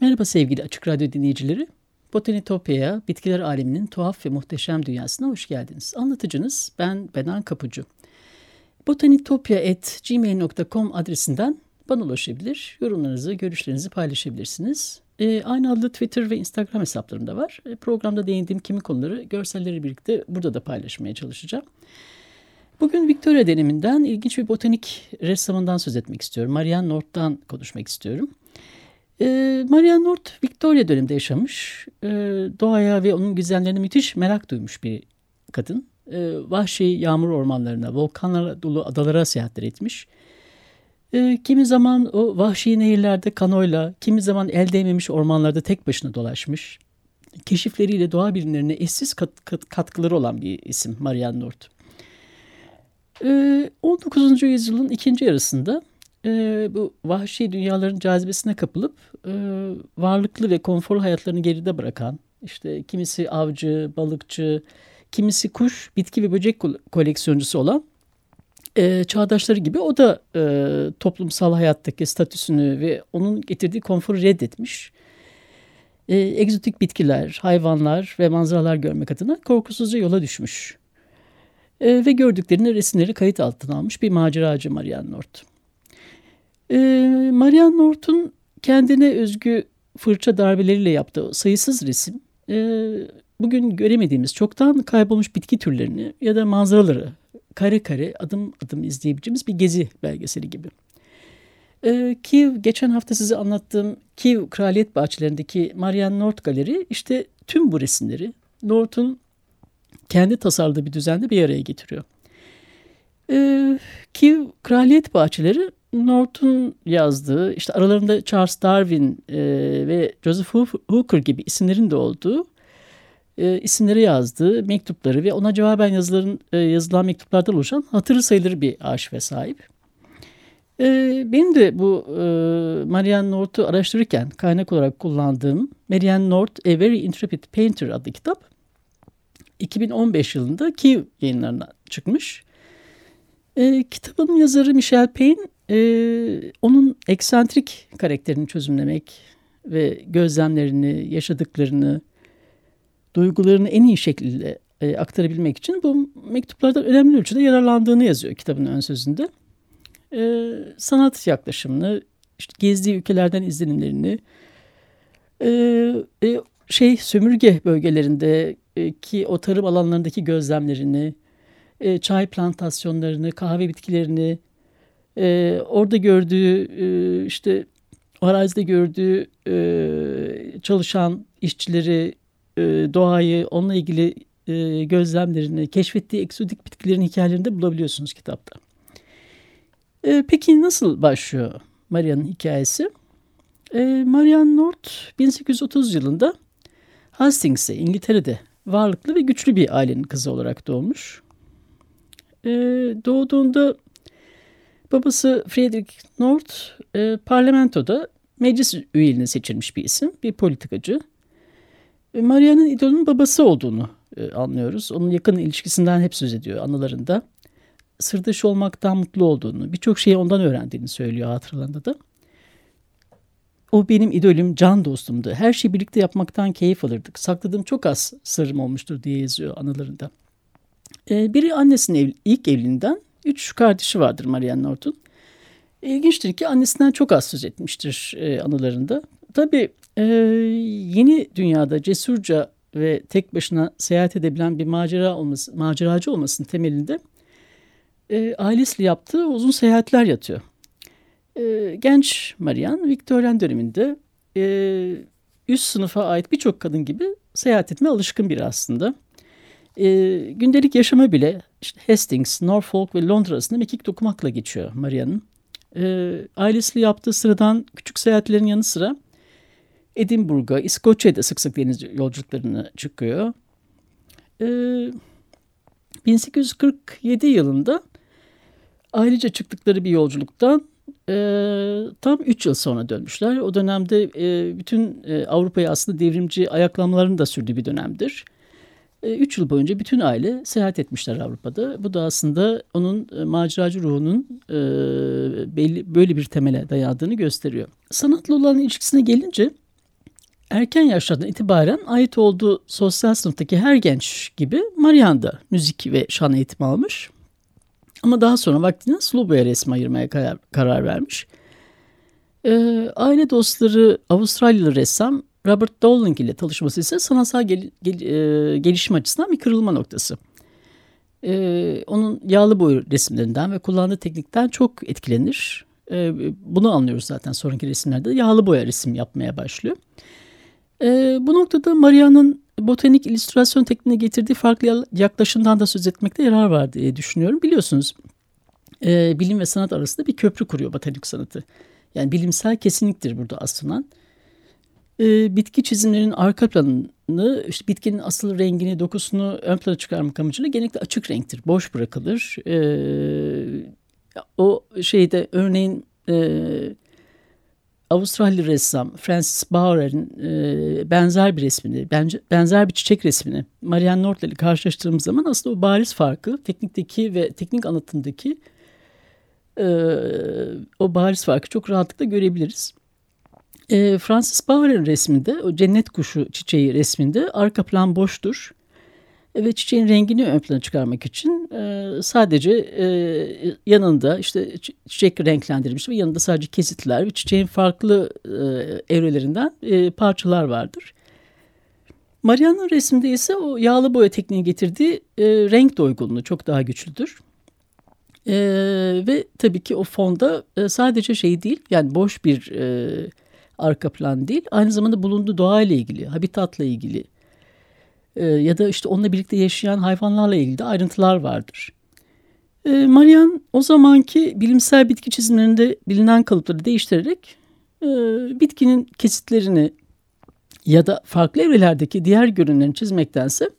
Merhaba sevgili Açık Radyo dinleyicileri. Botanitopya'ya, bitkiler aleminin tuhaf ve muhteşem dünyasına hoş geldiniz. Anlatıcınız ben Benan Kapucu. botanitopya.gmail.com adresinden bana ulaşabilir, yorumlarınızı, görüşlerinizi paylaşabilirsiniz. E, aynı adlı Twitter ve Instagram hesaplarım da var. E, programda değindiğim kimi konuları görselleri birlikte burada da paylaşmaya çalışacağım. Bugün Victoria döneminden ilginç bir botanik ressamından söz etmek istiyorum. Marianne North'tan konuşmak istiyorum. E, Maria North Victoria döneminde yaşamış. E, doğaya ve onun güzellerine müthiş merak duymuş bir kadın. E, vahşi yağmur ormanlarına, volkanlara dolu adalara seyahatler etmiş. Kimi zaman o vahşi nehirlerde kanoyla, kimi zaman el değmemiş ormanlarda tek başına dolaşmış. Keşifleriyle doğa bilimlerine eşsiz kat, kat, katkıları olan bir isim Marianne North. E, 19. yüzyılın ikinci yarısında e, bu vahşi dünyaların cazibesine kapılıp e, varlıklı ve konforlu hayatlarını geride bırakan işte kimisi avcı, balıkçı, kimisi kuş, bitki ve böcek koleksiyoncusu olan e, çağdaşları gibi o da e, toplumsal hayattaki statüsünü ve onun getirdiği konforu reddetmiş. E, egzotik bitkiler, hayvanlar ve manzaralar görmek adına korkusuzca yola düşmüş. E, ve gördüklerini resimleri kayıt altına almış bir maceracı Marianne North. E, Marianne North'un kendine özgü fırça darbeleriyle yaptığı sayısız resim e, bugün göremediğimiz çoktan kaybolmuş bitki türlerini ya da manzaraları kare kare adım adım izleyebileceğimiz bir gezi belgeseli gibi. E, Kiev geçen hafta size anlattığım Kiev Kraliyet Bahçelerindeki Marianne North Galeri işte tüm bu resimleri North'un kendi tasarladığı bir düzende bir araya getiriyor. E, Kiev Kraliyet Bahçeleri North'un yazdığı, işte aralarında Charles Darwin e, ve Joseph Hooker gibi isimlerin de olduğu e, isimleri yazdığı mektupları ve ona cevaben yazıların, e, yazılan mektuplardan oluşan hatırı sayılır bir arşive sahip. E, benim de bu e, Marianne North'u araştırırken kaynak olarak kullandığım Marianne North A Very Intrepid Painter adlı kitap 2015 yılında Kiev yayınlarına çıkmış. E, kitabın yazarı Michel Payne e, onun eksantrik karakterini çözümlemek ve gözlemlerini, yaşadıklarını, duygularını en iyi şekilde e, aktarabilmek için bu mektuplardan önemli ölçüde yararlandığını yazıyor kitabın ön sözünde. E, sanat yaklaşımını, işte gezdiği ülkelerden izlenimlerini, e, e, şey sömürge bölgelerinde e, o tarım alanlarındaki gözlemlerini, e, çay plantasyonlarını, kahve bitkilerini, e, orada gördüğü e, işte arazide gördüğü e, çalışan işçileri, e, doğayı, onunla ilgili e, gözlemlerini, keşfettiği eksotik bitkilerin hikayelerini de bulabiliyorsunuz kitapta. E, peki nasıl başlıyor Maria'nın hikayesi? E, Marianne North 1830 yılında Hastings'e İngiltere'de varlıklı ve güçlü bir ailenin kızı olarak doğmuş. E, doğduğunda babası Frederick North e, parlamentoda meclis üyeliğine seçilmiş bir isim, bir politikacı. E, Maria'nın idolünün babası olduğunu e, anlıyoruz. Onun yakın ilişkisinden hep söz ediyor anılarında. Sırdaş olmaktan mutlu olduğunu, birçok şeyi ondan öğrendiğini söylüyor hatıralarında da. O benim idolüm, can dostumdu. Her şeyi birlikte yapmaktan keyif alırdık. Sakladığım çok az sırrım olmuştur diye yazıyor anılarında. Ee, biri annesinin ev, ilk evliliğinden, üç kardeşi vardır Marianne North'un. İlginçtir ki annesinden çok az söz etmiştir e, anılarında. Tabii e, yeni dünyada cesurca ve tek başına seyahat edebilen bir macera olması, maceracı olmasının temelinde e, ailesiyle yaptığı uzun seyahatler yatıyor. E, genç Marianne Victorian döneminde e, üst sınıfa ait birçok kadın gibi seyahat etme alışkın biri aslında. E, gündelik yaşamı bile işte Hastings, Norfolk ve Londra arasında mekik dokumakla geçiyor Maria'nın. E, ailesiyle yaptığı sıradan küçük seyahatlerin yanı sıra Edinburgh'a, İskoçya'da sık sık deniz yolculuklarına çıkıyor. E, 1847 yılında ailece çıktıkları bir yolculuktan e, tam 3 yıl sonra dönmüşler. O dönemde e, bütün e, Avrupa'ya aslında devrimci ayaklanmaların da sürdüğü bir dönemdir. 3 e, yıl boyunca bütün aile seyahat etmişler Avrupa'da. Bu da aslında onun e, maceracı ruhunun e, belli, böyle bir temele dayandığını gösteriyor. Sanatla olan ilişkisine gelince erken yaşlardan itibaren ait olduğu sosyal sınıftaki her genç gibi Marian da müzik ve şan eğitimi almış. Ama daha sonra vaktini Slobo'ya resmi ayırmaya karar, karar vermiş. Ee, aile dostları Avustralyalı ressam Robert Dowling ile tanışması ise sanatsal gel, gel, e, gelişim açısından bir kırılma noktası. Ee, onun yağlı boy resimlerinden ve kullandığı teknikten çok etkilenir. Ee, bunu anlıyoruz zaten sonraki resimlerde. Yağlı boya resim yapmaya başlıyor. Ee, bu noktada Maria'nın botanik illüstrasyon tekniğine getirdiği farklı yaklaşımdan da söz etmekte yarar var diye düşünüyorum. Biliyorsunuz e, bilim ve sanat arasında bir köprü kuruyor botanik sanatı. Yani bilimsel kesinliktir burada aslında. E, bitki çizimlerinin arka planını, işte bitkinin asıl rengini, dokusunu ön plana çıkarmak amacıyla genellikle açık renktir. Boş bırakılır. E, o şeyde örneğin e, Avustralya ressam Francis Bauer'in e, benzer bir resmini, bence, benzer bir çiçek resmini Marianne North ile karşılaştırdığımız zaman aslında o bariz farkı teknikteki ve teknik anlatımdaki e, o bariz farkı çok rahatlıkla görebiliriz. E, Francis Bauer'in resminde o cennet kuşu çiçeği resminde arka plan boştur ve çiçeğin rengini ön plana çıkarmak için e, sadece e, yanında işte çiçek renklendirilmiş ve yanında sadece kesitler ve çiçeğin farklı e, evrelerinden e, parçalar vardır. Mariana'nın resimde ise o yağlı boya tekniği getirdiği e, renk doygunluğu çok daha güçlüdür. E, ve tabii ki o fonda e, sadece şey değil yani boş bir e, arka plan değil aynı zamanda bulunduğu doğayla ilgili, habitatla ilgili, e, ya da işte onunla birlikte yaşayan hayvanlarla ilgili de ayrıntılar vardır. E, Marian o zamanki bilimsel bitki çizimlerinde bilinen kalıpları değiştirerek e, bitkinin kesitlerini ya da farklı evrelerdeki diğer görünümlerini çizmektense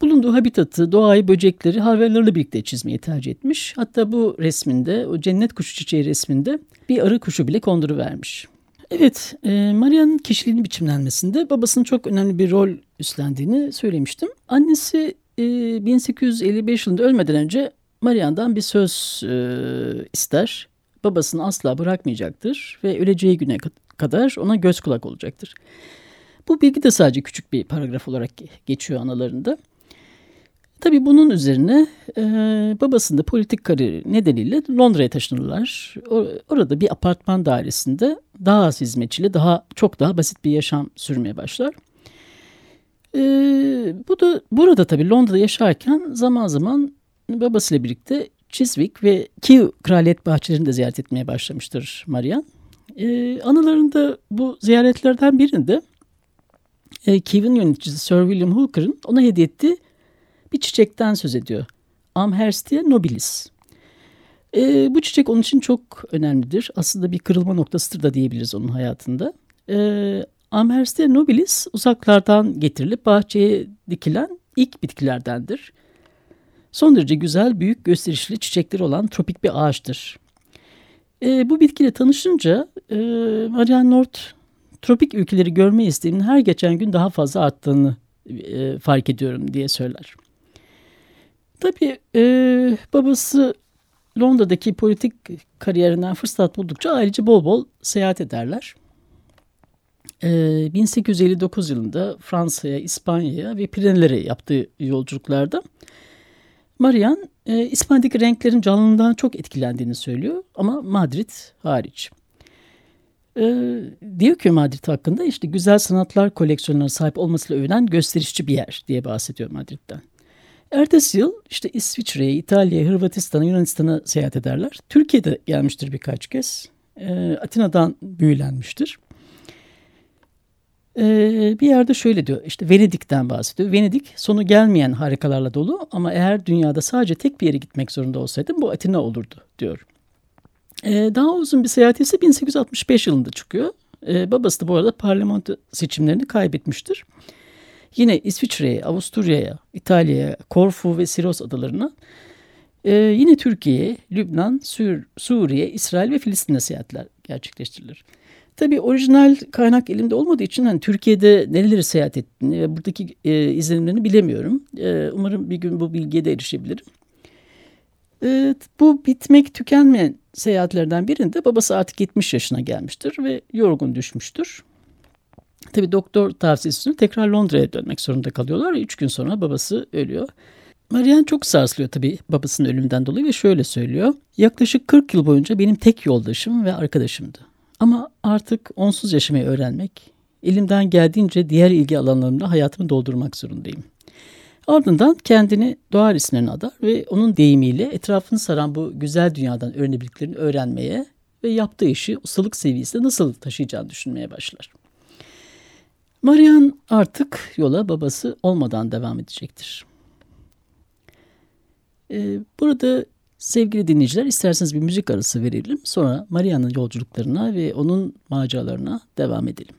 bulunduğu habitatı, doğayı, böcekleri, hayvanlarla birlikte çizmeyi tercih etmiş. Hatta bu resminde, o cennet kuşu çiçeği resminde bir arı kuşu bile konduruvermiş. Evet, e, Maria'nın kişiliğinin biçimlenmesinde babasının çok önemli bir rol üstlendiğini söylemiştim. Annesi e, 1855 yılında ölmeden önce Maria'dan bir söz e, ister. Babasını asla bırakmayacaktır ve öleceği güne kadar ona göz kulak olacaktır. Bu bilgi de sadece küçük bir paragraf olarak geçiyor analarında. Tabii bunun üzerine e, babasının da politik kariyeri nedeniyle Londra'ya taşınırlar. O, orada bir apartman dairesinde daha az hizmetçiyle daha çok daha basit bir yaşam sürmeye başlar. E, bu da burada tabii Londra'da yaşarken zaman zaman babasıyla birlikte Chiswick ve Kew kraliyet bahçelerini de ziyaret etmeye başlamıştır Marian. E, anılarında bu ziyaretlerden birinde e, Kew'in yöneticisi Sir William Hooker'ın ona hediye ettiği bir çiçekten söz ediyor. Amherstia nobilis. E, bu çiçek onun için çok önemlidir. Aslında bir kırılma noktasıdır da diyebiliriz onun hayatında. E, Amherstia nobilis uzaklardan getirilip bahçeye dikilen ilk bitkilerdendir. Son derece güzel, büyük, gösterişli çiçekleri olan tropik bir ağaçtır. E, bu bitkiyle tanışınca e, Marianne North tropik ülkeleri görme isteğinin her geçen gün daha fazla arttığını e, fark ediyorum diye söyler. Tabii e, babası Londra'daki politik kariyerinden fırsat buldukça ailece bol bol seyahat ederler. E, 1859 yılında Fransa'ya, İspanya'ya ve Pirenelere yaptığı yolculuklarda Marian e, İspanya'daki renklerin canlılığından çok etkilendiğini söylüyor ama Madrid hariç. E, diyor ki Madrid hakkında işte güzel sanatlar koleksiyonuna sahip olmasıyla övülen gösterişçi bir yer diye bahsediyor Madrid'den. Ertesi yıl işte İsviçre'ye, İtalya'ya, Hırvatistan'a, Yunanistan'a seyahat ederler. Türkiye'de gelmiştir birkaç kez. E, Atina'dan büyülenmiştir. Ee, bir yerde şöyle diyor işte Venedik'ten bahsediyor. Venedik sonu gelmeyen harikalarla dolu ama eğer dünyada sadece tek bir yere gitmek zorunda olsaydım bu Atina olurdu diyor. Ee, daha uzun bir seyahati ise 1865 yılında çıkıyor. Ee, babası da bu arada parlamento seçimlerini kaybetmiştir. Yine İsviçre'ye, Avusturya'ya, İtalya'ya, Korfu ve Siros adalarına, e, yine Türkiye'ye, Lübnan, Sur Suriye, İsrail ve Filistin'e seyahatler gerçekleştirilir. Tabii orijinal kaynak elimde olmadığı için hani Türkiye'de nereleri seyahat ettiğini ve buradaki e, izlenimlerini bilemiyorum. E, umarım bir gün bu bilgiye de erişebilirim. E, bu bitmek tükenmeyen seyahatlerden birinde babası artık 70 yaşına gelmiştir ve yorgun düşmüştür. Tabii doktor tavsiyesi üstüne tekrar Londra'ya dönmek zorunda kalıyorlar. Üç gün sonra babası ölüyor. Marianne çok sarsılıyor tabii babasının ölümünden dolayı ve şöyle söylüyor. Yaklaşık 40 yıl boyunca benim tek yoldaşım ve arkadaşımdı. Ama artık onsuz yaşamayı öğrenmek, elimden geldiğince diğer ilgi alanlarımda hayatımı doldurmak zorundayım. Ardından kendini doğa resimlerine adar ve onun deyimiyle etrafını saran bu güzel dünyadan öğrenebildiklerini öğrenmeye ve yaptığı işi ustalık seviyesinde nasıl taşıyacağını düşünmeye başlar. Marian artık yola babası olmadan devam edecektir. Ee, burada sevgili dinleyiciler isterseniz bir müzik arası verelim. Sonra Maria'nın yolculuklarına ve onun maceralarına devam edelim.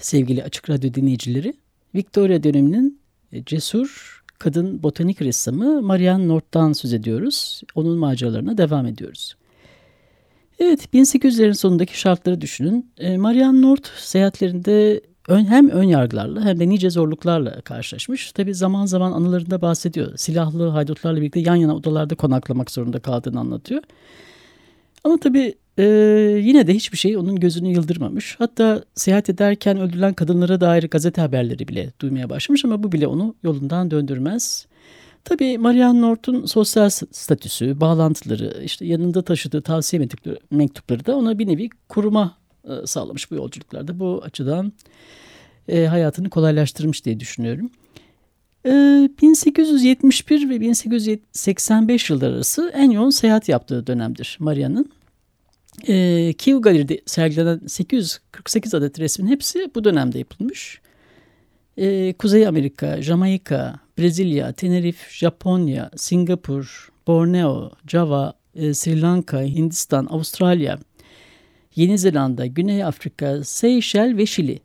Sevgili Açık Radyo dinleyicileri, Victoria döneminin e, cesur kadın botanik ressamı Marianne North'tan söz ediyoruz. Onun maceralarına devam ediyoruz. Evet 1800'lerin sonundaki şartları düşünün. E, Marianne North seyahatlerinde ön, hem ön yargılarla hem de nice zorluklarla karşılaşmış. Tabi zaman zaman anılarında bahsediyor. Silahlı haydutlarla birlikte yan yana odalarda konaklamak zorunda kaldığını anlatıyor. Ama tabii ee, yine de hiçbir şey onun gözünü yıldırmamış. Hatta seyahat ederken öldürülen kadınlara dair gazete haberleri bile duymaya başlamış ama bu bile onu yolundan döndürmez. Tabii Marianne North'un sosyal statüsü, bağlantıları, işte yanında taşıdığı tavsiye mektupları da ona bir nevi koruma e, sağlamış bu yolculuklarda. Bu açıdan e, hayatını kolaylaştırmış diye düşünüyorum. E, 1871 ve 1885 yılları arası en yoğun seyahat yaptığı dönemdir Marianne'ın. E, Kiev Galeri'de sergilenen 848 adet resmin hepsi bu dönemde yapılmış. E, Kuzey Amerika, Jamaika, Brezilya, Tenerife, Japonya, Singapur, Borneo, Java, e, Sri Lanka, Hindistan, Avustralya, Yeni Zelanda, Güney Afrika, Seyşel ve Şili.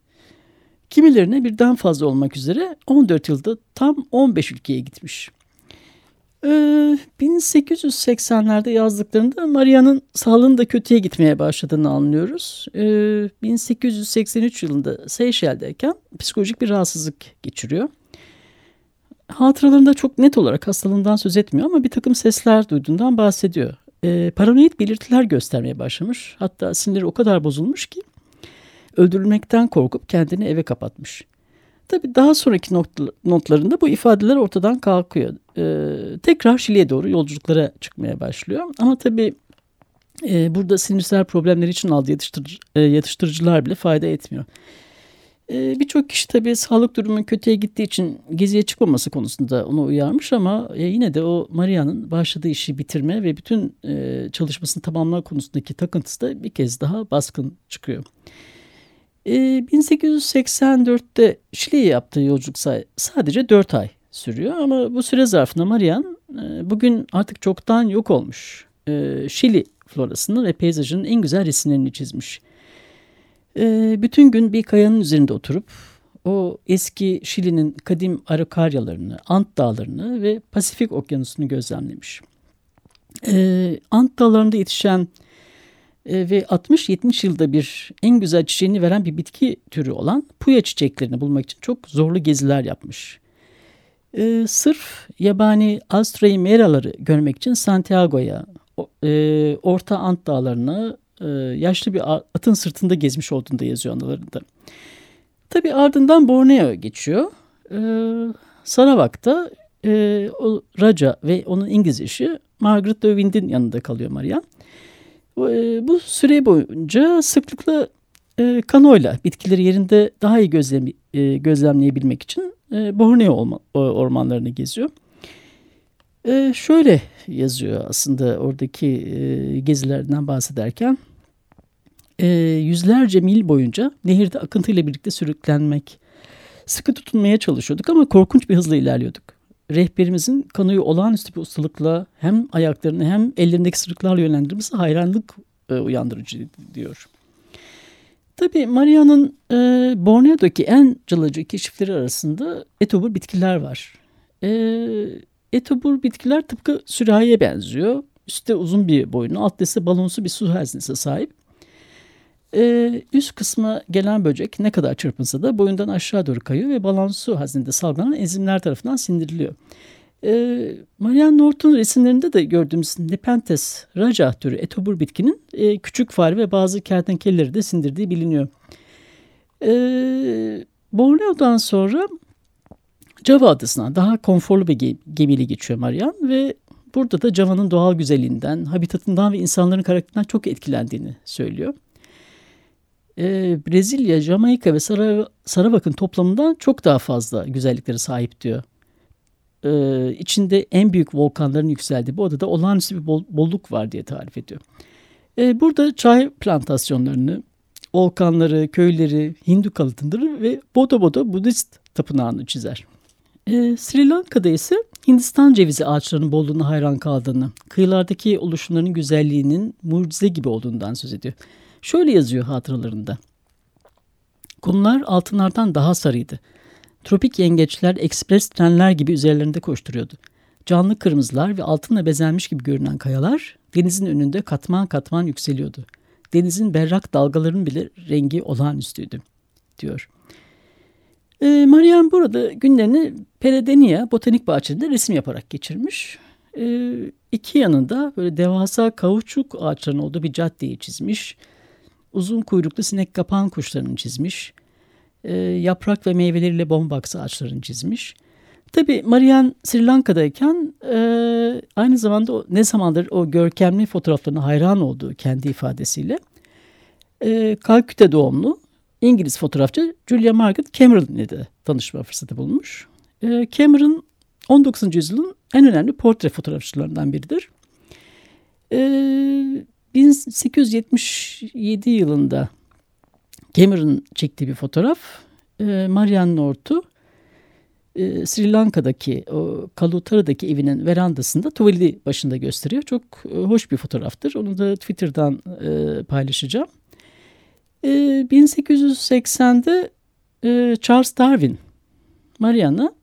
Kimilerine birden fazla olmak üzere 14 yılda tam 15 ülkeye gitmiş. 1880'lerde ee, yazdıklarında Maria'nın sağlığının da kötüye gitmeye başladığını anlıyoruz. 1883 ee, yılında Seyşel'deyken psikolojik bir rahatsızlık geçiriyor. Hatıralarında çok net olarak hastalığından söz etmiyor ama bir takım sesler duyduğundan bahsediyor. Ee, paranoid belirtiler göstermeye başlamış. Hatta sinirleri o kadar bozulmuş ki öldürülmekten korkup kendini eve kapatmış. Tabii daha sonraki notlarında bu ifadeler ortadan kalkıyor. Ee, tekrar Şili'ye doğru yolculuklara çıkmaya başlıyor. Ama tabii e, burada sinirsel problemler için aldığı yatıştırıcı, e, yatıştırıcılar bile fayda etmiyor. E, Birçok kişi tabii sağlık durumu kötüye gittiği için geziye çıkmaması konusunda onu uyarmış ama e, yine de o Maria'nın başladığı işi bitirme ve bütün e, çalışmasını tamamlama konusundaki takıntısı da bir kez daha baskın çıkıyor. 1884'te ee, Şili'ye yaptığı yolculuk sadece 4 ay sürüyor ama bu süre zarfında Marian e, bugün artık çoktan yok olmuş e, Şili florasını ve peyzajının en güzel resimlerini çizmiş. E, bütün gün bir kayanın üzerinde oturup o eski Şili'nin kadim Arakaryalarını, Ant Dağlarını ve Pasifik Okyanusu'nu gözlemlemiş. Ant Dağları'nda yetişen e, ve 60-70 yılda bir en güzel çiçeğini veren bir bitki türü olan puya çiçeklerini bulmak için çok zorlu geziler yapmış. E, sırf yabani Astraimeraları görmek için Santiago'ya, e, Orta Ant Dağları'na e, yaşlı bir atın sırtında gezmiş olduğunda yazıyor anılarında. Tabi ardından Borneo geçiyor. E, Sarawak'ta e, Raja ve onun İngiliz eşi Margaret de Wind'in yanında kalıyor Marian. E, bu süre boyunca sıklıkla e, kanoyla bitkileri yerinde daha iyi gözlem, e, gözlemleyebilmek için e, Borneo orman, ormanlarını geziyor. E, şöyle yazıyor aslında oradaki gezilerden bahsederken. Yüzlerce mil boyunca nehirde akıntıyla birlikte sürüklenmek, sıkı tutunmaya çalışıyorduk ama korkunç bir hızla ilerliyorduk rehberimizin kanoyu olağanüstü bir ustalıkla hem ayaklarını hem ellerindeki sırıklarla yönlendirmesi hayranlık e, uyandırıcı diyor. Tabii Maria'nın e, Borneo'daki en cılıcı keşifleri arasında etobur bitkiler var. E, etobur bitkiler tıpkı sürahiye benziyor. Üstte uzun bir boynu, altta ise balonsu bir su haznesi sahip. Ee, üst kısmı gelen böcek ne kadar çırpınsa da boyundan aşağı doğru kayıyor ve balansu haznede salgılanan enzimler tarafından sindiriliyor. Ee, Marianne North'un resimlerinde de gördüğümüz Nepenthes raja türü etobur bitkinin e, küçük fare ve bazı kertenkeleleri de sindirdiği biliniyor. Ee, Borneo'dan sonra Java adasına daha konforlu bir gemiyle geçiyor Marianne ve burada da Java'nın doğal güzelliğinden, habitatından ve insanların karakterinden çok etkilendiğini söylüyor e, Brezilya, Jamaika ve Sarav Saravak'ın toplamından çok daha fazla güzelliklere sahip diyor. E, içinde en büyük volkanların yükseldiği bu adada olağanüstü bir bol, bolluk var diye tarif ediyor. E, burada çay plantasyonlarını, volkanları, köyleri, Hindu kalıtımları ve Bodo Bodo Budist tapınağını çizer. E, Sri Lanka'da ise Hindistan cevizi ağaçlarının bolluğuna hayran kaldığını, kıyılardaki oluşumların güzelliğinin mucize gibi olduğundan söz ediyor. Şöyle yazıyor hatıralarında. Kumlar altınlardan daha sarıydı. Tropik yengeçler ekspres trenler gibi üzerlerinde koşturuyordu. Canlı kırmızılar ve altınla bezenmiş gibi görünen kayalar denizin önünde katman katman yükseliyordu. Denizin berrak dalgalarının bile rengi olağanüstüydü, diyor. E, Marian burada günlerini Peredenia Botanik Bahçesi'nde resim yaparak geçirmiş. E, iki yanında böyle devasa kauçuk ağaçlarının olduğu bir caddeyi çizmiş. Uzun kuyruklu sinek kapan kuşlarını çizmiş. E, yaprak ve meyveleriyle bombaksı ağaçlarını çizmiş. Tabii Marian Sri Lanka'dayken e, aynı zamanda o, ne zamandır o görkemli fotoğraflarına hayran olduğu kendi ifadesiyle e, Kalküte doğumlu İngiliz fotoğrafçı Julia Margaret Cameron ile de tanışma fırsatı bulmuş. E, Cameron 19. yüzyılın en önemli portre fotoğrafçılarından biridir. E, 1877 yılında Cameron çektiği bir fotoğraf e, Marianne North'u e, Sri Lanka'daki o Kalutara'daki evinin verandasında tuvaleti başında gösteriyor. Çok e, hoş bir fotoğraftır. Onu da Twitter'dan e, paylaşacağım. E, 1880'de e, Charles Darwin Mariana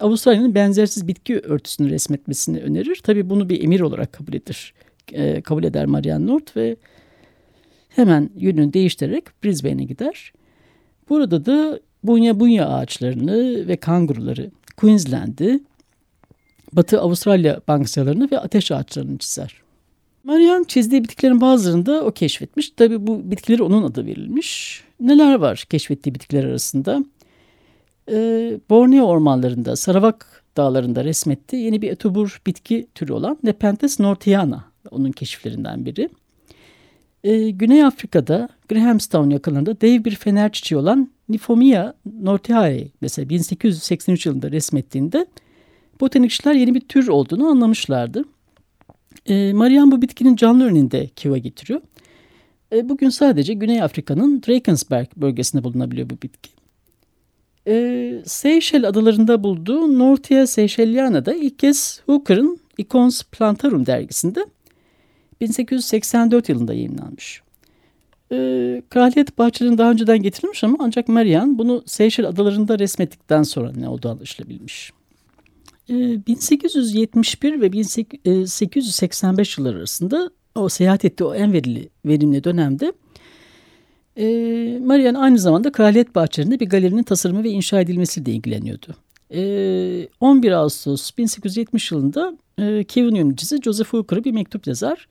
Avustralya'nın benzersiz bitki örtüsünü resmetmesini önerir. Tabii bunu bir emir olarak kabul eder, e, kabul eder Marianne North ve hemen yönünü değiştirerek Brisbane'e gider. Burada da bunya bunya ağaçlarını ve kanguruları, Queensland'i, Batı Avustralya banksalarını ve ateş ağaçlarını çizer. Marian çizdiği bitkilerin bazılarını da o keşfetmiş. Tabi bu bitkileri onun adı verilmiş. Neler var keşfettiği bitkiler arasında? Ee, Borneo ormanlarında, Sarawak dağlarında resmetti yeni bir etobur bitki türü olan Nepenthes nortiana onun keşiflerinden biri. Ee, Güney Afrika'da Grahamstown yakınlarında dev bir fener çiçeği olan Nifomia nortiae mesela 1883 yılında resmettiğinde botanikçiler yeni bir tür olduğunu anlamışlardı. E, Marian bu bitkinin canlı örneğinde kiva getiriyor. E, bugün sadece Güney Afrika'nın Drakensberg bölgesinde bulunabiliyor bu bitki. E, Seychelles adalarında bulduğu Nortia Seychelliana'da ilk kez Hooker'ın Icons Plantarum dergisinde 1884 yılında yayınlanmış. E, kraliyet bahçelerinin daha önceden getirilmiş ama ancak Marian bunu Seychelles adalarında resmettikten sonra ne olduğu anlaşılabilmiş. 1871 ee, ve 1885 yılları arasında o seyahat ettiği o en verili, verimli dönemde e, Marian aynı zamanda Kraliyet Bahçelerinde bir galerinin tasarımı ve inşa edilmesiyle ilgileniyordu. 11 Ağustos 1870 yılında e, Kevin yöneticisi Joseph Hooker'a bir mektup yazar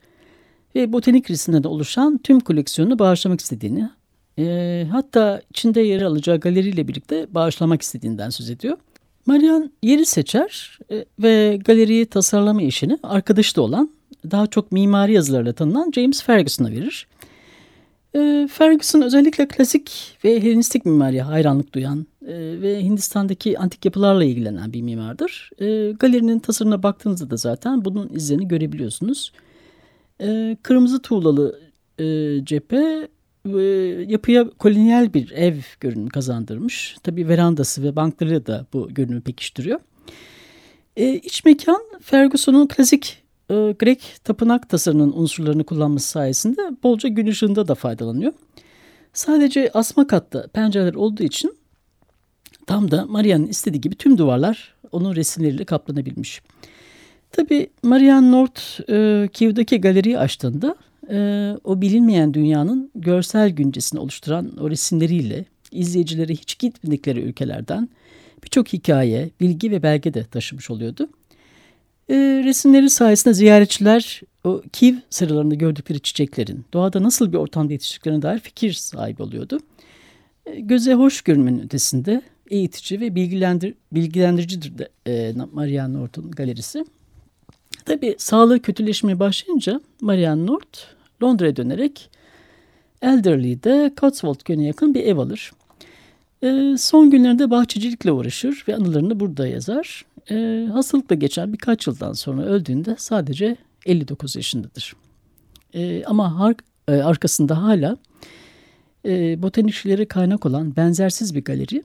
ve botanik resimlerinde oluşan tüm koleksiyonunu bağışlamak istediğini e, hatta içinde yer alacağı galeriyle birlikte bağışlamak istediğinden söz ediyor. Marian yeri seçer e, ve galeriyi tasarlama işini arkadaşı da olan daha çok mimari yazılarla tanınan James Ferguson'a verir. E, Ferguson özellikle klasik ve Helenistik mimariye hayranlık duyan e, ve Hindistan'daki antik yapılarla ilgilenen bir mimardır. Galerinin tasarımına baktığınızda da zaten bunun izlerini görebiliyorsunuz. Kırmızı tuğlalı cephe yapıya kolonyal bir ev görünümü kazandırmış. Tabii verandası ve bankları da bu görünümü pekiştiriyor. E, iç mekan Ferguson'un klasik e, Grek tapınak tasarımının unsurlarını kullanması sayesinde bolca gün ışığında da faydalanıyor. Sadece asma katta pencereler olduğu için tam da Maria'nın istediği gibi tüm duvarlar onun resimleriyle kaplanabilmiş. Tabii Marian North e, Kiev'deki galeriyi açtığında e, o bilinmeyen dünyanın görsel güncesini oluşturan o resimleriyle izleyicileri hiç gitmedikleri ülkelerden birçok hikaye, bilgi ve belge de taşımış oluyordu. E, resimleri sayesinde ziyaretçiler o Kiev sıralarında gördükleri çiçeklerin doğada nasıl bir ortamda yetiştiklerine dair fikir sahibi oluyordu. E, göze hoş görünmenin ötesinde eğitici ve bilgilendir, bilgilendiricidir de e, Marianne North'un galerisi. Tabii sağlığı kötüleşmeye başlayınca Marianne North Londra'ya dönerek Elderly'de Cotswold Gölü'ne yakın bir ev alır. E, son günlerinde bahçecilikle uğraşır ve anılarını burada yazar. E, hastalıkla geçen birkaç yıldan sonra öldüğünde sadece 59 yaşındadır. E, ama arkasında hala e, botanikçilere kaynak olan benzersiz bir galeri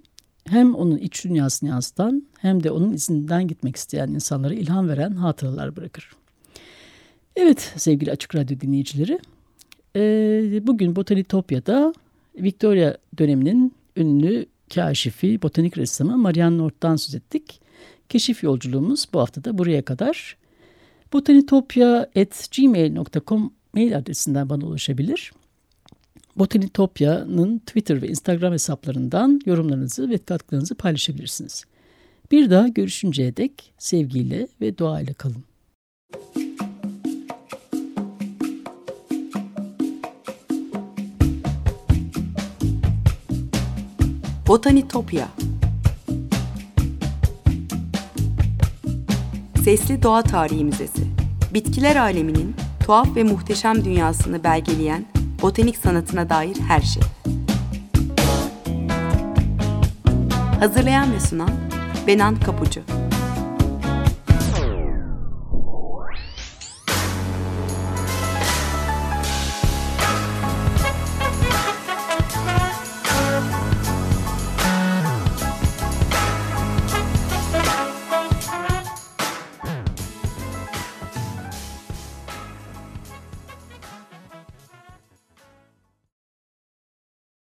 hem onun iç dünyasını yansıtan hem de onun izinden gitmek isteyen insanlara ilham veren hatıralar bırakır. Evet sevgili Açık Radyo dinleyicileri, bugün Botanitopya'da Victoria döneminin ünlü kaşifi, botanik ressamı Marianne North'tan söz ettik. Keşif yolculuğumuz bu hafta da buraya kadar. botanitopya.gmail.com mail adresinden bana ulaşabilir. Botanitopya'nın Twitter ve Instagram hesaplarından yorumlarınızı ve katkılarınızı paylaşabilirsiniz. Bir daha görüşünceye dek sevgiyle ve duayla kalın. Botanitopya Sesli Doğa Tarihi Müzesi Bitkiler aleminin tuhaf ve muhteşem dünyasını belgeleyen botanik sanatına dair her şey. Hazırlayan ve sunan Benan Kapucu